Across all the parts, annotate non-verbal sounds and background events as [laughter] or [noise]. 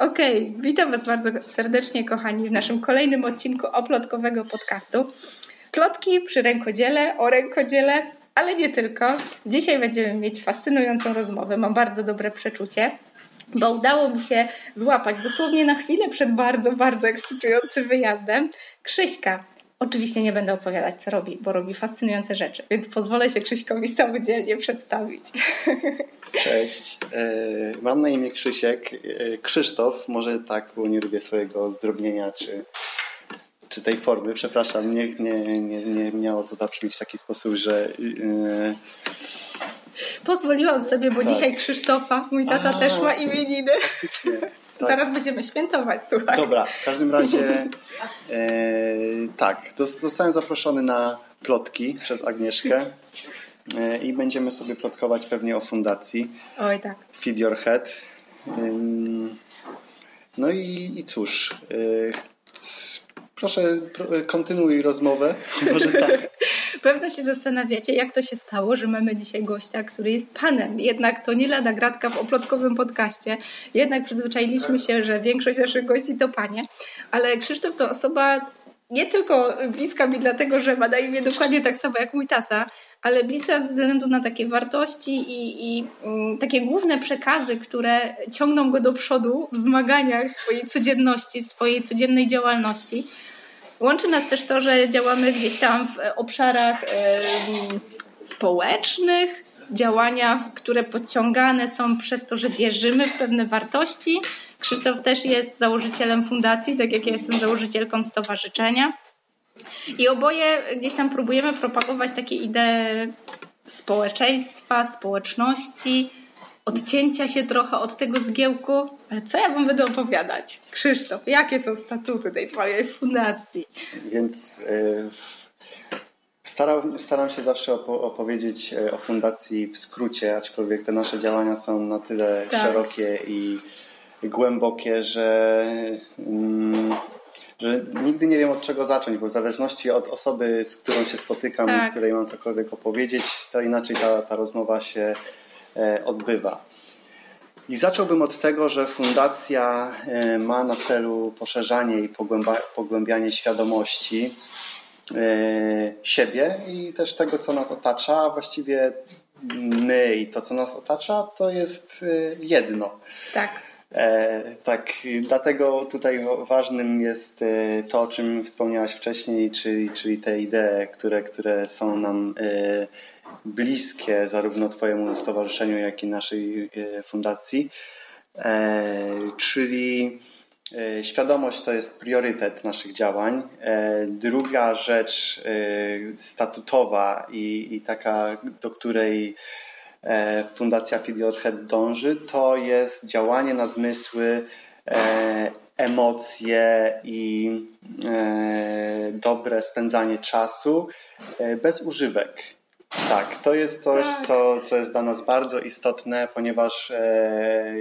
Okej, okay. witam Was bardzo serdecznie, kochani, w naszym kolejnym odcinku oplotkowego podcastu. Plotki przy rękodziele, o rękodziele, ale nie tylko. Dzisiaj będziemy mieć fascynującą rozmowę. Mam bardzo dobre przeczucie, bo udało mi się złapać dosłownie na chwilę przed bardzo, bardzo ekscytującym wyjazdem Krzyśka, Oczywiście nie będę opowiadać, co robi, bo robi fascynujące rzeczy, więc pozwolę się Krzyśkowi samodzielnie przedstawić. [laughs] Cześć, e, mam na imię Krzysiek. E, Krzysztof, może tak, bo nie lubię swojego zdrobnienia czy, czy tej formy. Przepraszam, nie, nie, nie, nie miało to zabrzmieć w taki sposób, że. E, Pozwoliłam sobie, bo tak. dzisiaj Krzysztofa, mój tata A, też ma imieniny. Faktycznie. Tak. Zaraz będziemy świętować, słuchaj. Dobra, w każdym razie [laughs] e, tak, zostałem zaproszony na plotki przez Agnieszkę e, i będziemy sobie plotkować pewnie o fundacji. Oj, tak. Feed Your Head. no i, i cóż, e, proszę kontynuuj rozmowę. [laughs] Może tak. Pewno się zastanawiacie, jak to się stało, że mamy dzisiaj gościa, który jest panem. Jednak to nie lada gratka w oplotkowym podcaście. Jednak przyzwyczailiśmy się, że większość naszych gości to panie. Ale Krzysztof to osoba nie tylko bliska mi dlatego, że ma na imię dokładnie tak samo jak mój tata, ale bliska ze względu na takie wartości i, i um, takie główne przekazy, które ciągną go do przodu w zmaganiach swojej codzienności, swojej codziennej działalności. Łączy nas też to, że działamy gdzieś tam w obszarach społecznych, działania, które podciągane są przez to, że wierzymy w pewne wartości. Krzysztof też jest założycielem fundacji, tak jak ja jestem założycielką stowarzyszenia. I oboje gdzieś tam próbujemy propagować takie idee społeczeństwa, społeczności, odcięcia się trochę od tego zgiełku. Ale co ja wam będę opowiadać? Krzysztof, jakie są statuty tej twojej fundacji? Więc yy, staram, staram się zawsze opowiedzieć e, o fundacji w skrócie, aczkolwiek te nasze działania są na tyle tak. szerokie i głębokie, że, mm, że nigdy nie wiem od czego zacząć, bo w zależności od osoby, z którą się spotykam tak. i której mam cokolwiek opowiedzieć, to inaczej ta, ta rozmowa się E, odbywa. I zacząłbym od tego, że fundacja e, ma na celu poszerzanie i pogłębianie świadomości e, siebie i też tego, co nas otacza. A właściwie my i to, co nas otacza, to jest jedno. Tak. E, tak, dlatego tutaj ważnym jest to, o czym wspomniałaś wcześniej, czyli, czyli te idee, które, które są nam e, bliskie zarówno Twojemu stowarzyszeniu, jak i naszej e, fundacji. E, czyli e, świadomość to jest priorytet naszych działań. Druga rzecz statutowa i, i taka, do której Fundacja Feed Your Head dąży, to jest działanie na zmysły, emocje i dobre spędzanie czasu bez używek. Tak, to jest coś, tak. Co, co jest dla nas bardzo istotne, ponieważ e,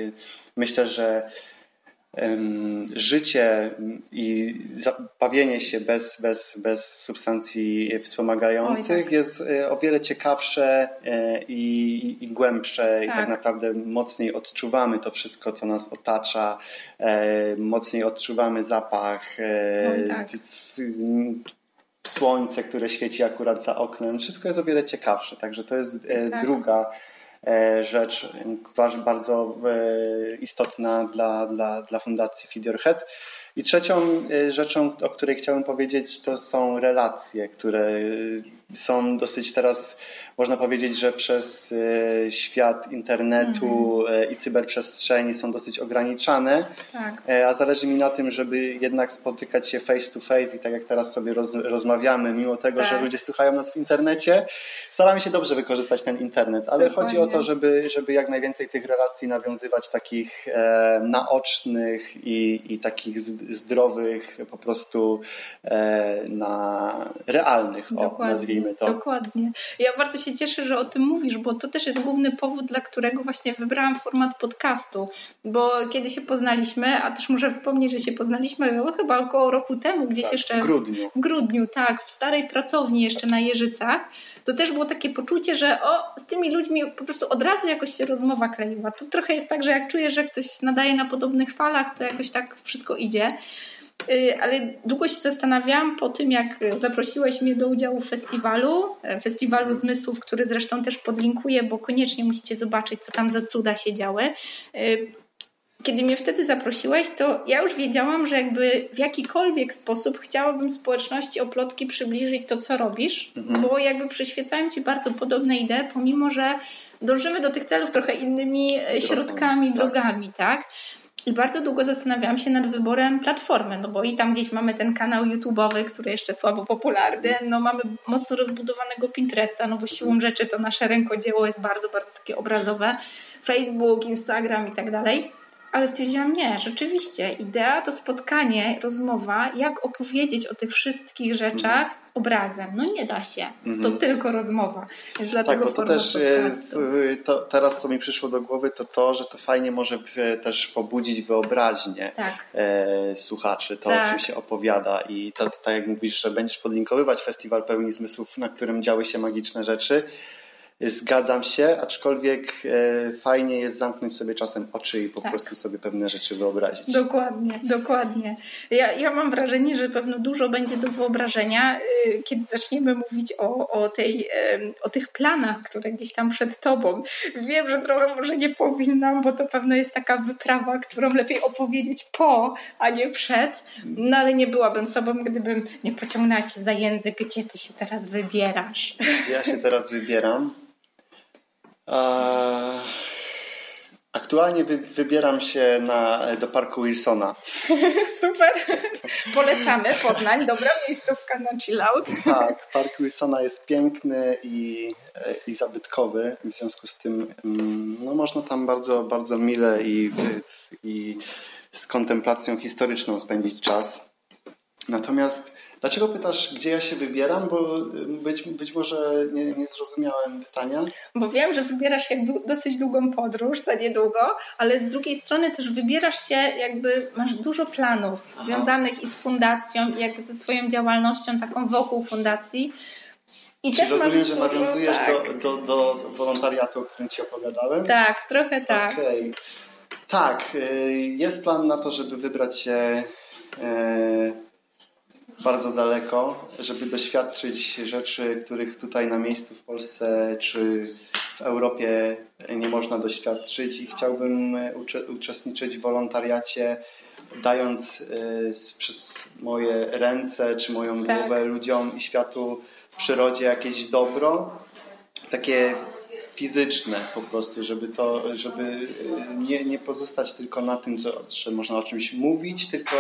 myślę, że e, życie i bawienie się bez, bez, bez substancji wspomagających tak. jest e, o wiele ciekawsze e, i, i głębsze tak. i tak naprawdę mocniej odczuwamy to wszystko, co nas otacza, e, mocniej odczuwamy zapach, tak słońce, które świeci akurat za oknem. Wszystko jest o wiele ciekawsze. Także to jest tak. druga rzecz bardzo e, istotna dla, dla, dla Fundacji Feed Your Head. I trzecią rzeczą, o której chciałem powiedzieć, to są relacje, które są dosyć teraz, można powiedzieć, że przez e, świat internetu mm -hmm. i cyberprzestrzeni są dosyć ograniczane, tak. E, a zależy mi na tym, żeby jednak spotykać się face to face i tak jak teraz sobie roz, rozmawiamy, mimo tego, tak. że ludzie słuchają nas w internecie, staramy się dobrze wykorzystać ten internet, ale Dokładnie. chodzi o to, żeby, żeby jak najwięcej tych relacji nawiązywać takich e, naocznych i, i takich zdrowych, po prostu e, na realnych, o, nazwijmy to. Dokładnie. Ja bardzo się cieszę, że o tym mówisz, bo to też jest główny powód, dla którego właśnie wybrałam format podcastu, bo kiedy się poznaliśmy, a też muszę wspomnieć, że się poznaliśmy no, chyba około roku temu, gdzieś tak, jeszcze w grudniu. W grudniu, tak, w starej pracowni jeszcze na Jeżycach to też było takie poczucie, że o, z tymi ludźmi po prostu od razu jakoś się rozmowa kleiła. To trochę jest tak, że jak czujesz, że ktoś nadaje na podobnych falach, to jakoś tak wszystko idzie. Y, ale długo się zastanawiałam po tym, jak zaprosiłeś mnie do udziału w festiwalu, e, festiwalu zmysłów, który zresztą też podlinkuję, bo koniecznie musicie zobaczyć, co tam za cuda się działy. Y, kiedy mnie wtedy zaprosiłeś, to ja już wiedziałam, że jakby w jakikolwiek sposób chciałabym społeczności oplotki przybliżyć to, co robisz, mhm. bo jakby przyświecają ci bardzo podobne idee, pomimo że dążymy do tych celów trochę innymi e, środkami, tak. drogami, tak? I bardzo długo zastanawiałam się nad wyborem platformy, no bo i tam gdzieś mamy ten kanał YouTube'owy, który jeszcze słabo popularny, no mamy mocno rozbudowanego Pinteresta, no bo siłą rzeczy to nasze rękodzieło jest bardzo, bardzo takie obrazowe. Facebook, Instagram i tak dalej. Ale stwierdziłam, nie, rzeczywiście, idea to spotkanie, rozmowa, jak opowiedzieć o tych wszystkich rzeczach. Obrazem. No nie da się, to mhm. tylko rozmowa. Więc dlatego tak, bo to też e, to, teraz co mi przyszło do głowy, to to, że to fajnie może też pobudzić wyobraźnię tak. e, słuchaczy, to tak. o czym się opowiada i to, tak jak mówisz, że będziesz podlinkowywać Festiwal Pełni Zmysłów, na którym działy się magiczne rzeczy, Zgadzam się, aczkolwiek e, fajnie jest zamknąć sobie czasem oczy i po tak. prostu sobie pewne rzeczy wyobrazić. Dokładnie, dokładnie. Ja, ja mam wrażenie, że pewno dużo będzie do wyobrażenia, e, kiedy zaczniemy mówić o, o, tej, o tych planach, które gdzieś tam przed tobą. Wiem, że trochę może nie powinnam, bo to pewno jest taka wyprawa, którą lepiej opowiedzieć po, a nie przed. No ale nie byłabym sobą, gdybym nie pociągnęła cię za język, gdzie ty się teraz wybierasz. Gdzie ja się teraz wybieram? Aktualnie wy, wybieram się na, do parku Wilsona. [laughs] Super! Polecamy Poznań, dobra miejscówka na chill out. Tak, park Wilsona jest piękny i, i zabytkowy. W związku z tym mm, no, można tam bardzo, bardzo mile i, i z kontemplacją historyczną spędzić czas. Natomiast Dlaczego pytasz, gdzie ja się wybieram? Bo być, być może nie, nie zrozumiałem pytania. Bo wiem, że wybierasz się dosyć długą podróż za niedługo, ale z drugiej strony też wybierasz się, jakby masz dużo planów Aha. związanych i z fundacją, i jak ze swoją działalnością taką wokół fundacji. I Czy rozumiem, że nawiązujesz tak. do, do, do wolontariatu, o którym Ci opowiadałem? Tak, trochę tak. Okay. Tak, y, jest plan na to, żeby wybrać się y, bardzo daleko, żeby doświadczyć rzeczy, których tutaj na miejscu w Polsce czy w Europie nie można doświadczyć i chciałbym uczestniczyć w wolontariacie dając y, przez moje ręce czy moją tak. głowę ludziom i światu w przyrodzie jakieś dobro, takie fizyczne po prostu, żeby to, żeby y, nie, nie pozostać tylko na tym, co, że można o czymś mówić, tylko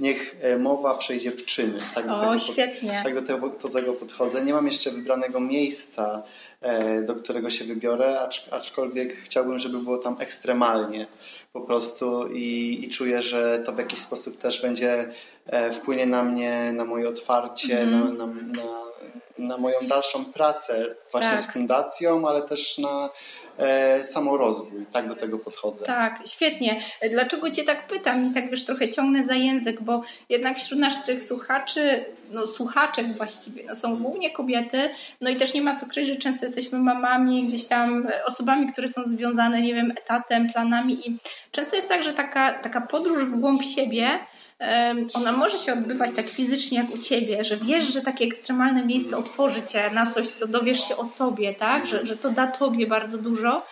niech e, mowa przejdzie w czyny. Tak do, o, tego, świetnie. tak do, tego, do tego podchodzę. Nie mam jeszcze wybranego miejsca, e, do którego się wybiorę, aczkolwiek chciałbym, żeby było tam ekstremalnie po prostu i, i czuję, że to w jakiś sposób też będzie e, wpłynie na mnie, na moje otwarcie, mm. na, na, na, na, moją dalszą pracę właśnie tak. z fundacją, ale też na e, samorozwój. Tak do tego podchodzę. Tak, świetnie. Dlaczego Cię tak pytam i tak wiesz, trochę ciągnę za język, bo jednak wśród naszych słuchaczy, no słuchaczek właściwie, no, są głównie kobiety, no i też nie ma co kryć, że często jesteśmy mamami, gdzieś tam osobami, które są związane, nie wiem, etatem, planami i często jest tak, że taka, taka podróż w głąb siebie ona może się odbywać tak fizycznie jak u ciebie, że wiesz, że takie ekstremalne miejsce otworzy cię na coś, co dowiesz się o sobie, tak? Że, że to da tobie bardzo dużo.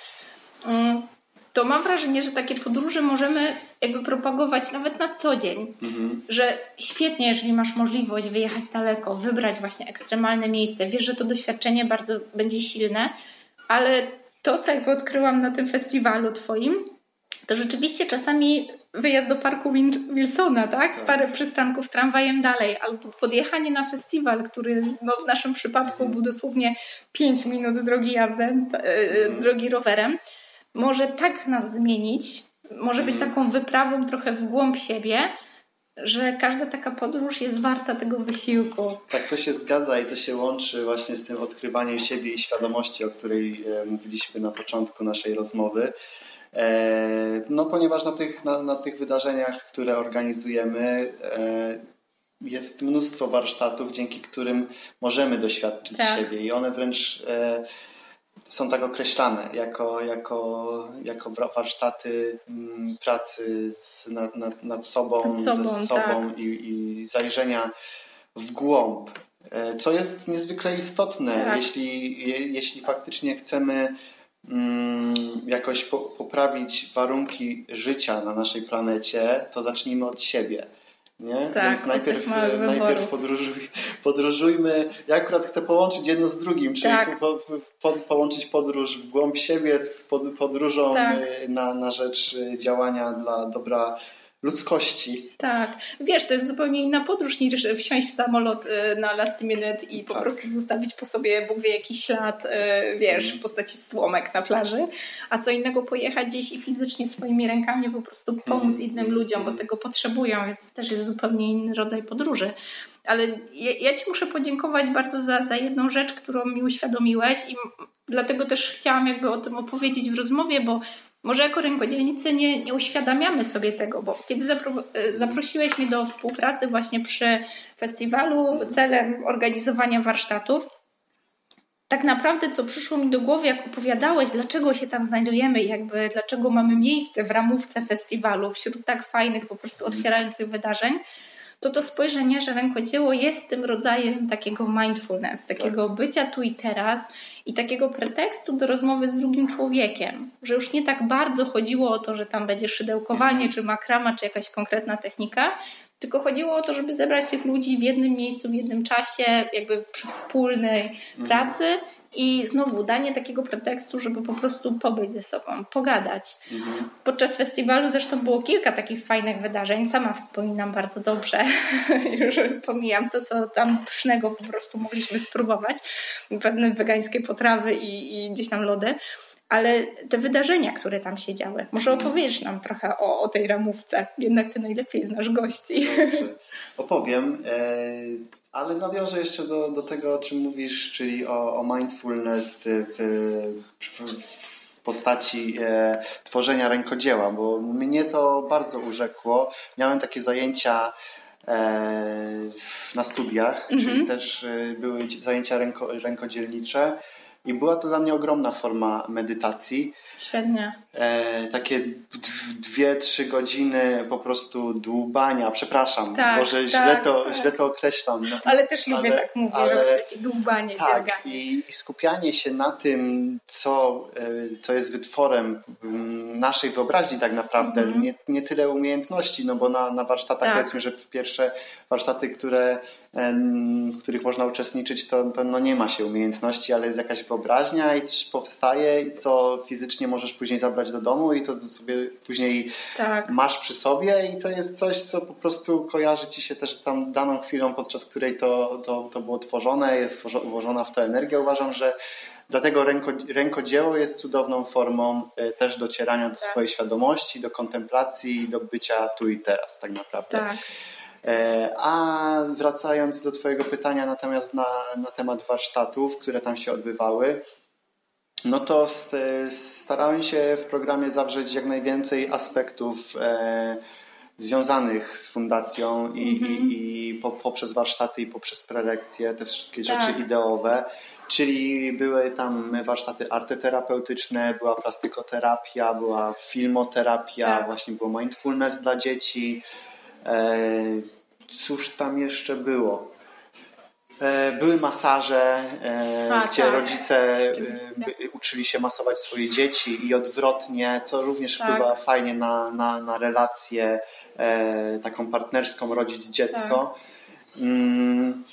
To mam wrażenie, że takie podróże możemy jakby propagować nawet na co dzień. Mhm. Że świetnie, jeżeli masz możliwość wyjechać daleko, wybrać właśnie ekstremalne miejsce. Wiesz, że to doświadczenie bardzo będzie silne, ale to, co jakby odkryłam na tym festiwalu twoim, to rzeczywiście czasami wyjazd do parku Wilsona, tak? tak? Parę przystanków tramwajem dalej, albo podjechanie na festiwal, który no, w naszym przypadku był dosłownie 5 minut drogi jazdy, mm. drogi rowerem, może tak nas zmienić, może być mm. taką wyprawą trochę w głąb siebie, że każda taka podróż jest warta tego wysiłku. Tak, to się zgadza i to się łączy właśnie z tym odkrywaniem siebie i świadomości, o której e, mówiliśmy na początku naszej rozmowy. E, no, ponieważ na tych, na, na tych wydarzeniach, które organizujemy, e, jest mnóstwo warsztatów, dzięki którym możemy doświadczyć tak. siebie i one wręcz są tak określane jako, jako, jako warsztaty mm, pracy z, nad, nad, nad sobą, nad sobą, ze sobą tak. i, i zajrzenia w głąb, e, co jest niezwykle istotne, tak. jeśli, je, jeśli faktycznie chcemy jakoś po, poprawić warunki życia na naszej planecie, to zacznijmy od siebie. Nie? Tak, Więc najpierw, najpierw podróżuj, podróżujmy. Ja akurat chcę połączyć jedno z drugim, czyli tak. po, po, połączyć podróż w głąb siebie z podróżą tak. na, na rzecz działania dla dobra ludzkości. Tak. Wiesz, to jest zupełnie inna podróż niż wsiąść w samolot y, na last minute i po tak. prostu zostawić po sobie, Bóg wie, jakiś ślad, y, wiesz, w postaci słomek na plaży, a co innego pojechać gdzieś i fizycznie swoimi rękami po prostu pomóc mm. innym ludziom, bo tego potrzebują. Jest, też jest zupełnie inny rodzaj podróży. Ale ja, ja Ci muszę podziękować bardzo za, za jedną rzecz, którą mi uświadomiłeś i dlatego też chciałam jakby o tym opowiedzieć w rozmowie, bo może jako rękodzielnicy nie, nie uświadamiamy sobie tego, bo kiedy zapro, e, zaprosiłeś mnie do współpracy właśnie przy festiwalu celem organizowania warsztatów, tak naprawdę co przyszło mi do głowy, jak opowiadałeś, dlaczego się tam znajdujemy, jakby dlaczego mamy miejsce w ramówce festiwalu wśród tak fajnych, po prostu otwierających wydarzeń, to to spojrzenie, że rękodzieło jest tym rodzajem takiego mindfulness, takiego tak. bycia tu i teraz i takiego pretekstu do rozmowy z drugim człowiekiem, że już nie tak bardzo chodziło o to, że tam będzie szydełkowanie, mhm. czy makrama, czy jakaś konkretna technika, tylko chodziło o to, żeby zebrać tych ludzi w jednym miejscu, w jednym czasie, jakby przy wspólnej mhm. pracy i znowu danie takiego pretekstu, żeby po prostu pobyć ze sobą, pogadać. Mhm. Podczas festiwalu zresztą było kilka takich fajnych wydarzeń, sama wspominam bardzo dobrze, [laughs] już pomijam to, co tam pysznego po prostu mogliśmy spróbować, pewne wegańskie potrawy i, i gdzieś tam lody. Ale te wydarzenia, które tam się działy, może mhm. opowiesz nam trochę o, o tej ramówce. Jednak ty najlepiej znasz gości. Dobrze. [laughs] Opowiem. E, ale nawiążę jeszcze do, do tego, o czym mówisz, czyli o, o mindfulness w, w postaci e, tworzenia rękodzieła, bo mnie to bardzo urzekło. Miałem takie zajęcia e, na studiach, czyli mhm. też e, były zajęcia ręko, rękodzielnicze i była to dla mnie ogromna forma medytacji. Świetnie. E, takie dwie, trzy godziny po prostu dłubania, przepraszam, tak, może tak, źle, to, tak. źle to określam. No, ale też lubię ale, tak mówić, ale, dłubanie, Tak, i, i, skupianie się na tym, co, e, co jest wytworem mm, naszej wyobraźni tak naprawdę, mhm. nie, nie tyle umiejętności, no bo na, na warsztatach tak. powiedzmy, że pierwsze warsztaty, które, w których można uczestniczyć, to, to no nie ma się umiejętności, ale jest jakaś wyobraźnia i coś powstaje co fizycznie możesz później zabrać do domu i to sobie później tak. masz przy sobie i to jest coś, co po prostu kojarzy ci się też z tam daną chwilą, podczas której to, to, to było tworzone, jest włożona w to energia. Uważam, że Dlatego ręko, rękodzieło jest cudowną formą e, też docierania do tak. swojej świadomości, do kontemplacji, do bycia tu i teraz tak naprawdę. Tak. E, a wracając do Twojego pytania natomiast na, na temat warsztatów, które tam się odbywały, no to starałem się w programie zawrzeć jak najwięcej aspektów e, związanych z fundacją i, mm -hmm. i, i po, poprzez warsztaty i poprzez prelekcje, te wszystkie tak. rzeczy ideowe. Czyli były tam warsztaty arteterapeutyczne, była plastykoterapia, była filmoterapia, tak. właśnie było mindfulness dla dzieci. E, cóż tam jeszcze było? E, były masaże, e, A, gdzie tak. rodzice Oczywiście. uczyli się masować swoje dzieci i odwrotnie, co również tak. wpływa fajnie na, na, na relację taką partnerską rodzic-dziecko. Tak. Mm,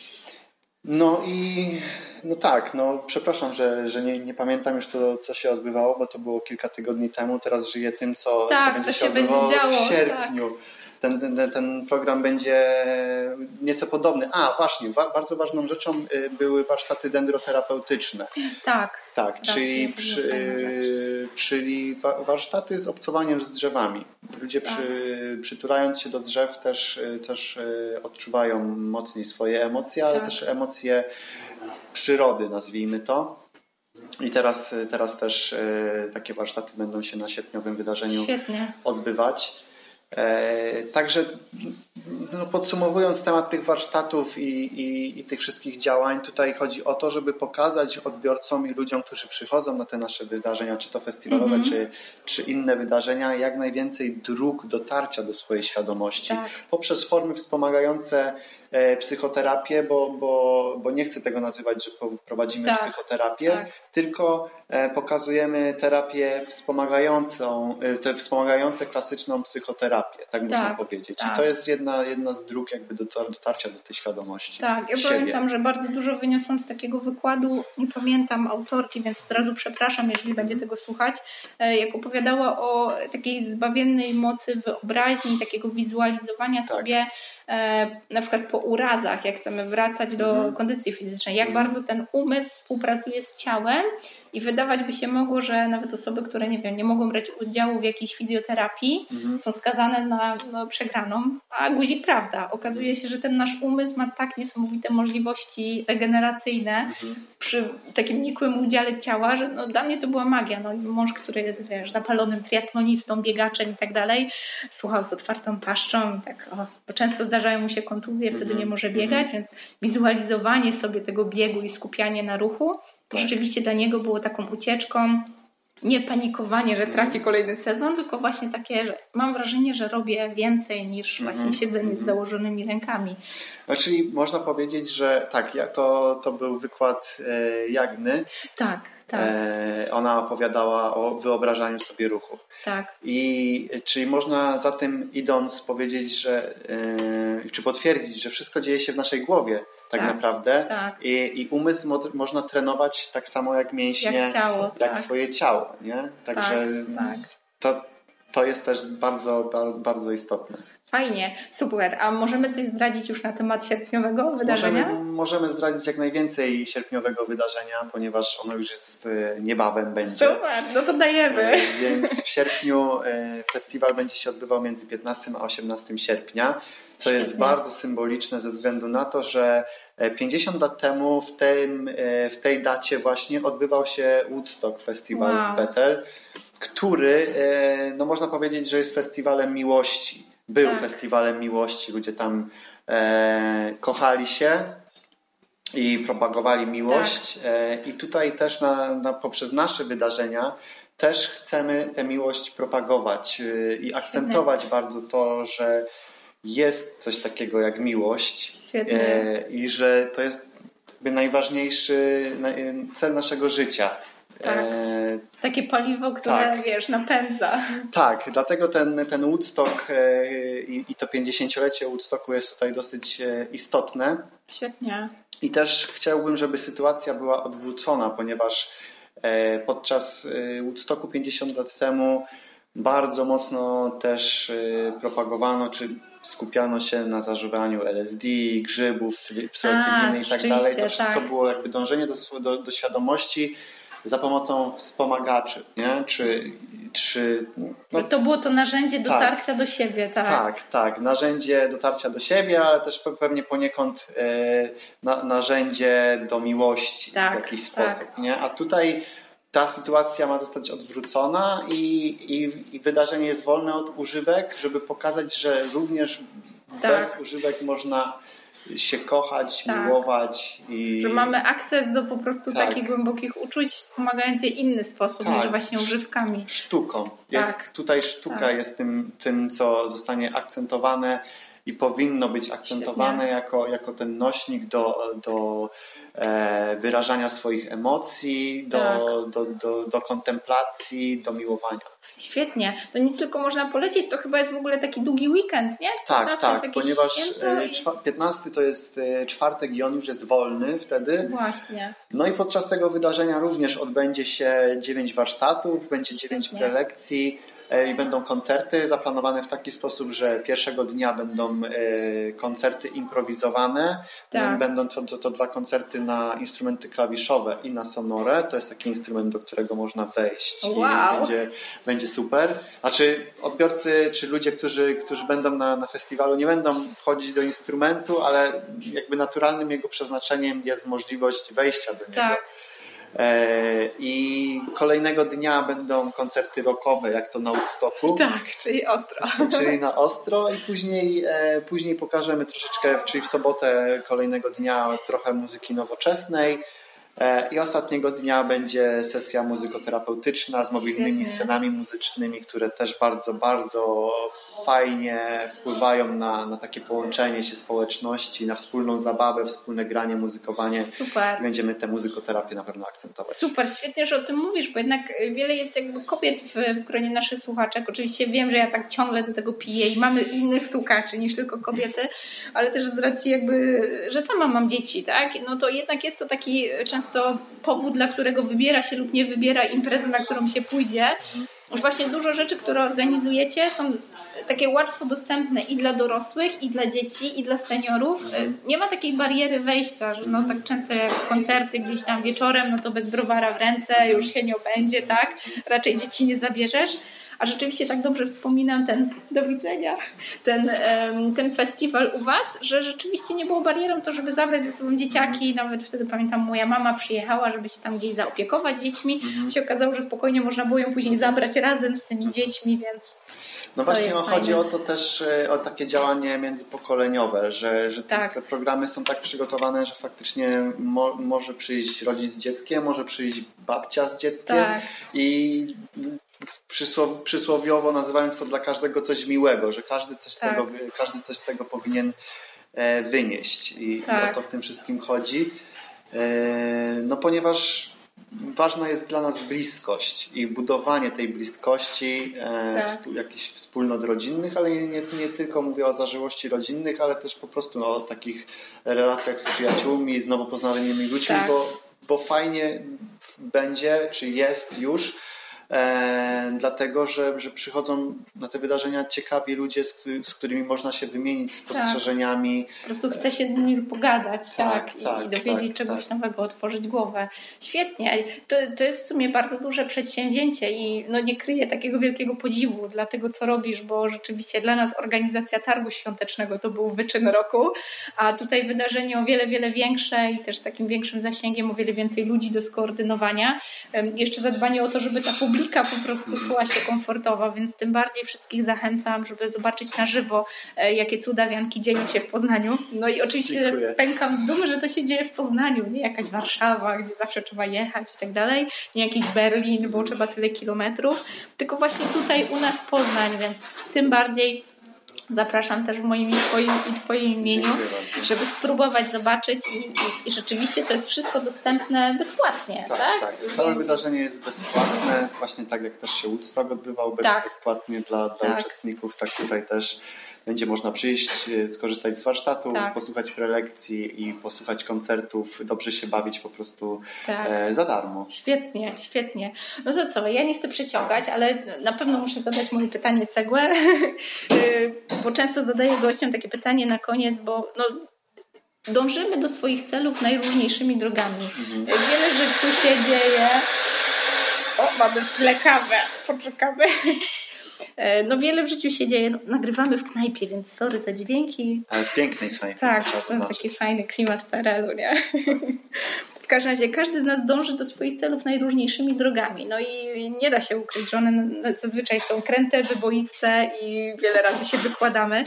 no i no tak, no przepraszam, że, że nie, nie pamiętam już co, co się odbywało, bo to było kilka tygodni temu. Teraz żyję tym, co, tak, co będzie co się, się odbywało w sierpniu. Tak. Ten, ten, ten program będzie nieco podobny. A, właśnie, wa bardzo ważną rzeczą y, były warsztaty dendroterapeutyczne. Tak. Tak, czyli, przy, czyli warsztaty z obcowaniem z drzewami. Ludzie tak. przy, przytulając się do drzew też, y, też y, odczuwają mocniej swoje emocje, ale tak. też emocje przyrody, nazwijmy to. I teraz, teraz też takie warsztaty będą się na sierpniowym wydarzeniu Świetnie. odbywać. E, także no podsumowując temat tych warsztatów i, i, i, tych wszystkich działań, tutaj chodzi o to, żeby pokazać odbiorcom i ludziom, którzy przychodzą na te nasze wydarzenia, czy to festiwalowe, mm -hmm. czy, czy inne wydarzenia, jak najwięcej dróg dotarcia do swojej świadomości tak. poprzez formy wspomagające psychoterapię, bo, bo, bo nie chcę tego nazywać, że prowadzimy tak, psychoterapię, tak. tylko e, pokazujemy terapię wspomagającą, e, te wspomagające klasyczną psychoterapię, tak, tak można powiedzieć. I tak. to jest jedna, jedna z dróg jakby dotarcia do tej świadomości. Tak, ja siebie. pamiętam, że bardzo dużo wyniosłam z takiego wykładu, nie pamiętam autorki, więc od razu przepraszam, jeżeli będzie tego słuchać, jak opowiadała o takiej zbawiennej mocy wyobraźni, takiego wizualizowania tak. sobie na przykład po urazach, jak chcemy wracać do mhm. kondycji fizycznej, jak mhm. bardzo ten umysł współpracuje z ciałem i wydawać by się mogło, że nawet osoby, które nie wiem, nie mogą brać udziału w jakiejś fizjoterapii, mhm. są skazane na no, przegraną, a guzik prawda. Okazuje się, że ten nasz umysł ma tak niesamowite możliwości regeneracyjne mhm. przy takim nikłym udziale ciała, że no, dla mnie to była magia. No, mąż, który jest wiesz, zapalonym triatlonistą, biegaczem i tak dalej, słuchał z otwartą paszczą tak, o, bo często zdarzają mu się kontuzje, wtedy mhm. nie może biegać, mhm. więc wizualizowanie sobie tego biegu i skupianie na ruchu tak. rzeczywiście dla niego było taką ucieczką. Nie panikowanie, że traci kolejny sezon, tylko właśnie takie, że mam wrażenie, że robię więcej niż właśnie mm -hmm. siedzenie z założonymi rękami. No, czyli można powiedzieć, że tak, to, to był wykład e, Jagny. Tak, tak. E, ona opowiadała o wyobrażaniu sobie ruchu. Tak. I czyli można za tym idąc powiedzieć, że e, czy potwierdzić, że wszystko dzieje się w naszej głowie tak, tak naprawdę. Tak. I, I umysł mo można trenować tak samo jak mięśnie, jak, ciało, jak tak. swoje ciało. Nie? Także tak, tak. To, to jest też bardzo, bardzo, bardzo istotne. Fajnie, super. A możemy coś zdradzić już na temat sierpniowego wydarzenia? Możemy, możemy zdradzić jak najwięcej sierpniowego wydarzenia, ponieważ ono już jest e, niebawem będzie. Super, no to dajemy. E, więc w sierpniu e, festiwal będzie się odbywał między 15 a 18 sierpnia, co Świetnie. jest bardzo symboliczne ze względu na to, że 50 lat temu w, tym, w tej dacie właśnie odbywał się Woodstock Festival wow. w Bethel, który, no można powiedzieć, że jest festiwalem miłości był tak. festiwalem miłości, ludzie tam e, kochali się i propagowali miłość. Tak. E, I tutaj też na, na, poprzez nasze wydarzenia też chcemy tę miłość propagować e, i akcentować bardzo to, że jest coś takiego jak miłość e, i że to jest najważniejszy cel naszego życia. Tak. Takie paliwo, które tak. wiesz, napędza. Tak, dlatego ten, ten Woodstock e, i, i to 50-lecie Woodstocku jest tutaj dosyć e, istotne. Świetnie. I też chciałbym, żeby sytuacja była odwrócona, ponieważ e, podczas Woodstocku 50 lat temu bardzo mocno też propagowano, czy skupiano się na zażywaniu LSD, grzybów, psylocybiny i tak dalej. To wszystko tak. było jakby dążenie do, do, do świadomości za pomocą wspomagaczy, nie? Czy, czy no, to było to narzędzie tak. dotarcia tak, do siebie, tak? Tak, tak. Narzędzie dotarcia do siebie, ale też pewnie poniekąd e, na, narzędzie do miłości tak, w jakiś sposób, tak. nie? A tutaj ta sytuacja ma zostać odwrócona i, i, i, wydarzenie jest wolne od używek, żeby pokazać, że również tak. bez używek można się kochać, tak. miłować. I... Że mamy akces do po prostu tak. takich głębokich uczuć wspomagających inny sposób tak. niż właśnie używkami. Sztuką. Jest, tak. Tutaj sztuka tak. jest tym, tym, co zostanie akcentowane i powinno być akcentowane jako, jako ten nośnik do, do e, wyrażania swoich emocji, do, tak. do, do, do kontemplacji, do miłowania. Świetnie. To nic tylko można polecieć. To chyba jest w ogóle taki długi weekend, nie? Tak, tak, ponieważ e, i... 15 to jest e, czwartek i on już jest wolny wtedy. Właśnie. No i podczas tego wydarzenia również odbędzie się 9 warsztatów, będzie 9 Świetnie. prelekcji i będą koncerty zaplanowane w taki sposób, że pierwszego dnia będą koncerty improwizowane. Tak. Będą to, to, to dwa koncerty na instrumenty klawiszowe i na sonorę. To jest taki instrument, do którego można wejść wow. i będzie, będzie super. A czy odbiorcy, czy ludzie, którzy, którzy będą na, na festiwalu, nie będą wchodzić do instrumentu, ale jakby naturalnym jego przeznaczeniem jest możliwość wejścia do niego. Tak. E, I kolejnego dnia będą koncerty rockowe, jak to na Woodstocku. Tak, czyli ostro. Czyli na ostro i później, e, później pokażemy troszeczkę, czyli w sobotę kolejnego dnia trochę muzyki nowoczesnej, I ostatniego dnia będzie sesja muzykoterapeutyczna z mobilnymi scenami muzycznymi, które też bardzo, bardzo fajnie wpływają na, na takie połączenie się społeczności, na wspólną zabawę, wspólne granie, muzykowanie. Super. Będziemy tę muzykoterapię na pewno akcentować. Super, świetnie, że o tym mówisz, bo jednak wiele jest jakby kobiet w, w gronie naszych słuchaczek. Oczywiście wiem, że ja tak ciągle do tego piję i mamy innych słuchaczy niż tylko kobiety, ale też z racji jakby, że sama mam dzieci, tak? No to jednak jest to taki często to powód, dla którego wybiera się lub nie wybiera imprezę, na którą się pójdzie. Właśnie dużo rzeczy, które organizujecie są takie łatwo dostępne i dla dorosłych, i dla dzieci, i dla seniorów. Nie ma takiej bariery wejścia, że no tak często jak koncerty gdzieś tam wieczorem, no to bez browara w ręce już się nie obędzie, tak? Raczej dzieci nie zabierzesz. A rzeczywiście tak dobrze wspominam ten, do widzenia, ten, ten festiwal u Was, że rzeczywiście nie było barierą to, żeby zabrać ze sobą dzieciaki. Nawet wtedy pamiętam, moja mama przyjechała, żeby się tam gdzieś zaopiekować dziećmi. Mhm. Się okazało, że spokojnie można było ją później zabrać razem z tymi dziećmi, więc no właśnie chodzi o to też, e, o takie działanie międzypokoleniowe, że, że tak. te, programy są tak przygotowane, że faktycznie mo, może przyjść rodzic z dzieckiem, może przyjść babcia z dzieckiem tak. i przysłow, przysłowiowo nazywając to dla każdego coś miłego, że każdy coś, tak. z, tego, każdy coś z tego powinien e, wynieść i, tak. i o to w tym wszystkim chodzi. E, no ponieważ ważna jest dla nas bliskość i budowanie tej bliskości e, tak. jakichś wspólnot rodzinnych, ale nie, nie, tylko mówię o zażyłości rodzinnych, ale też po prostu o takich relacjach z przyjaciółmi, z nowo poznanymi ludźmi, tak. bo, bo fajnie będzie, czy jest już e, dlatego że, że przychodzą na te wydarzenia ciekawi ludzie, z, z którymi można się wymienić spostrzeżeniami. Tak. Po prostu chce się z nimi pogadać tak, tak, tak i, dowiedzieć tak, czegoś tak. nowego, otworzyć głowę. Świetnie. To, to jest w sumie bardzo duże przedsięwzięcie i no nie kryję takiego wielkiego podziwu dla tego, co robisz, bo rzeczywiście dla nas organizacja targu świątecznego to był wyczyn roku, a tutaj wydarzenie o wiele, wiele większe i też z takim większym zasięgiem, o wiele więcej ludzi do skoordynowania. Jeszcze zadbanie o to, żeby ta publiczność publika po prostu czuła się komfortowo, więc tym bardziej wszystkich zachęcam, żeby zobaczyć na żywo, e, jakie cudawianki dzieją się w Poznaniu. No i oczywiście Dziękuję. pękam z dumy, że to się dzieje w Poznaniu, nie jakaś Warszawa, gdzie zawsze trzeba jechać i tak dalej, nie jakiś Berlin, bo trzeba tyle kilometrów, tylko właśnie tutaj u nas Poznań, więc tym bardziej zapraszam też w moim twoim, i Twoim imieniu, żeby spróbować, zobaczyć i, i, i, rzeczywiście to jest wszystko dostępne bezpłatnie. Tak, tak. tak. Całe wydarzenie jest bezpłatne, właśnie tak jak też się Woodstock odbywał, bez, tak. bezpłatnie dla, dla tak. uczestników, tak tutaj też będzie można przyjść, e, skorzystać z warsztatów, tak. posłuchać prelekcji i posłuchać koncertów, dobrze się bawić po prostu tak. e, za darmo. Świetnie, świetnie. No to co, ja nie chcę przeciągać, ale na pewno muszę zadać moje pytanie cegłę, [laughs] e, bo często zadaję gościom takie pytanie na koniec, bo no, dążymy do swoich celów najróżniejszymi drogami. Mhm. Wiele rzeczy się dzieje. O, mamy tle kawę. Poczekamy. [laughs] E, no wiele w życiu się dzieje. No, nagrywamy w knajpie, więc sorry za dźwięki. Ale w pięknej knajpie. Tak, to jest taki fajny klimat PRL-u, nie? W każdym razie każdy z nas dąży do swoich celów najróżniejszymi drogami. No i nie da się ukryć, że one zazwyczaj są kręte, wyboiste i wiele razy się wykładamy.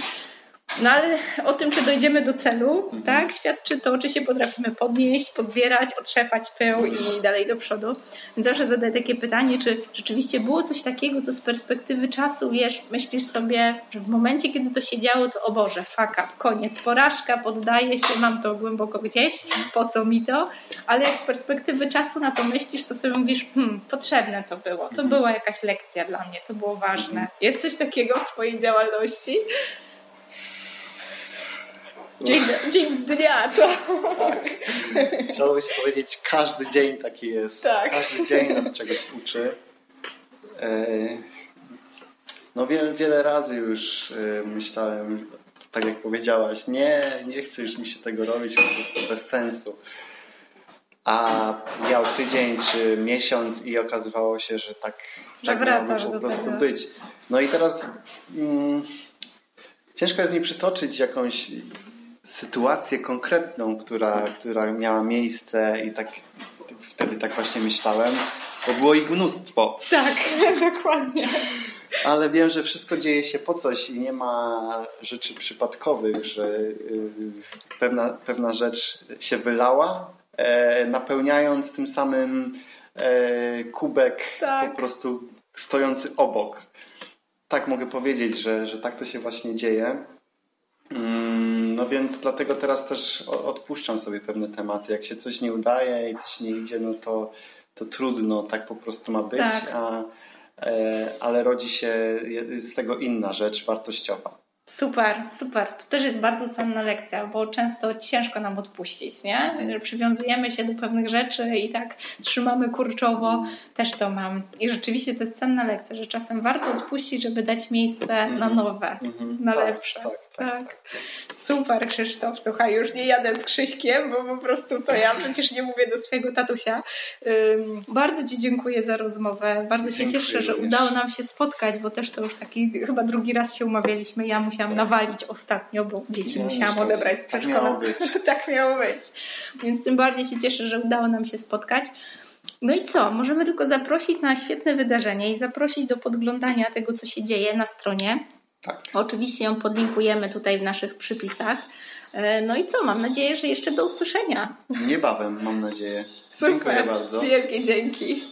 No ale o tym, czy dojdziemy do celu, mhm. tak, świadczy to, czy się potrafimy podnieść, pozbierać, otrzepać pył i dalej do przodu. Więc zawsze zadaję takie pytanie, czy rzeczywiście było coś takiego, co z perspektywy czasu, wiesz, myślisz sobie, że w momencie, kiedy to się działo, to o Boże, fuck up, koniec, porażka, poddaję się, mam to głęboko gdzieś, po co mi to? Ale jak z perspektywy czasu na to myślisz, to sobie mówisz, hmm, potrzebne to było, to mhm. była jakaś lekcja dla mnie, to było ważne. Mhm. Jest coś takiego w Twojej działalności? Dzień, dzień dnia, co? Tak. Chciałoby się powiedzieć, każdy dzień taki jest. Tak. Każdy dzień nas czegoś uczy. E, no wiele, wiele razy już y, myślałem, tak jak powiedziałaś, nie, nie chcę już mi się tego robić, po prostu bez sensu. A miał tydzień czy miesiąc i okazywało się, że tak, tak miało po prostu tego. być. No i teraz mm, ciężko jest mi przytoczyć jakąś sytuację konkretną, która, która miała miejsce i tak wtedy tak właśnie myślałem, bo było ich mnóstwo. Tak, [laughs] dokładnie. Ale wiem, że wszystko dzieje się po coś i nie ma rzeczy przypadkowych, że y, pewna, pewna rzecz się wylała, e, napełniając tym samym e, kubek tak. po prostu stojący obok. Tak mogę powiedzieć, że, że tak to się właśnie dzieje. No więc dlatego teraz też odpuszczam sobie pewne tematy. Jak się coś nie udaje i coś nie idzie, no to, to trudno, tak po prostu ma być, tak. a, e, ale rodzi się z tego inna rzecz wartościowa. Super, super. To też jest bardzo cenna lekcja, bo często ciężko nam odpuścić, nie? Że przywiązujemy się do pewnych rzeczy i tak trzymamy kurczowo. Też to mam. I rzeczywiście to jest cenna lekcja, że czasem warto odpuścić, żeby dać miejsce na nowe, na tak, lepsze. Tak tak, tak, Super, Krzysztof. Słuchaj, już nie jadę z Krzyśkiem, bo po prostu to ja przecież nie mówię do swojego tatusia. Bardzo Ci dziękuję za rozmowę. Bardzo się cieszę, że udało nam się spotkać, bo też to już taki chyba drugi raz się umawialiśmy. Ja musiałam nawalić ostatnio, bo dzieci no, musiałam odebrać z przedszkola. Tak miało być. [laughs] tak miało być. Więc tym bardziej się cieszę, że udało nam się spotkać. No i co? Możemy tylko zaprosić na świetne wydarzenie i zaprosić do podglądania tego, co się dzieje na stronie. Tak. Oczywiście ją podlinkujemy tutaj w naszych przypisach. E, no i co? Mam nadzieję, że jeszcze do usłyszenia. Niebawem, mam nadzieję. Super. Dziękuję bardzo. Wielkie dzięki.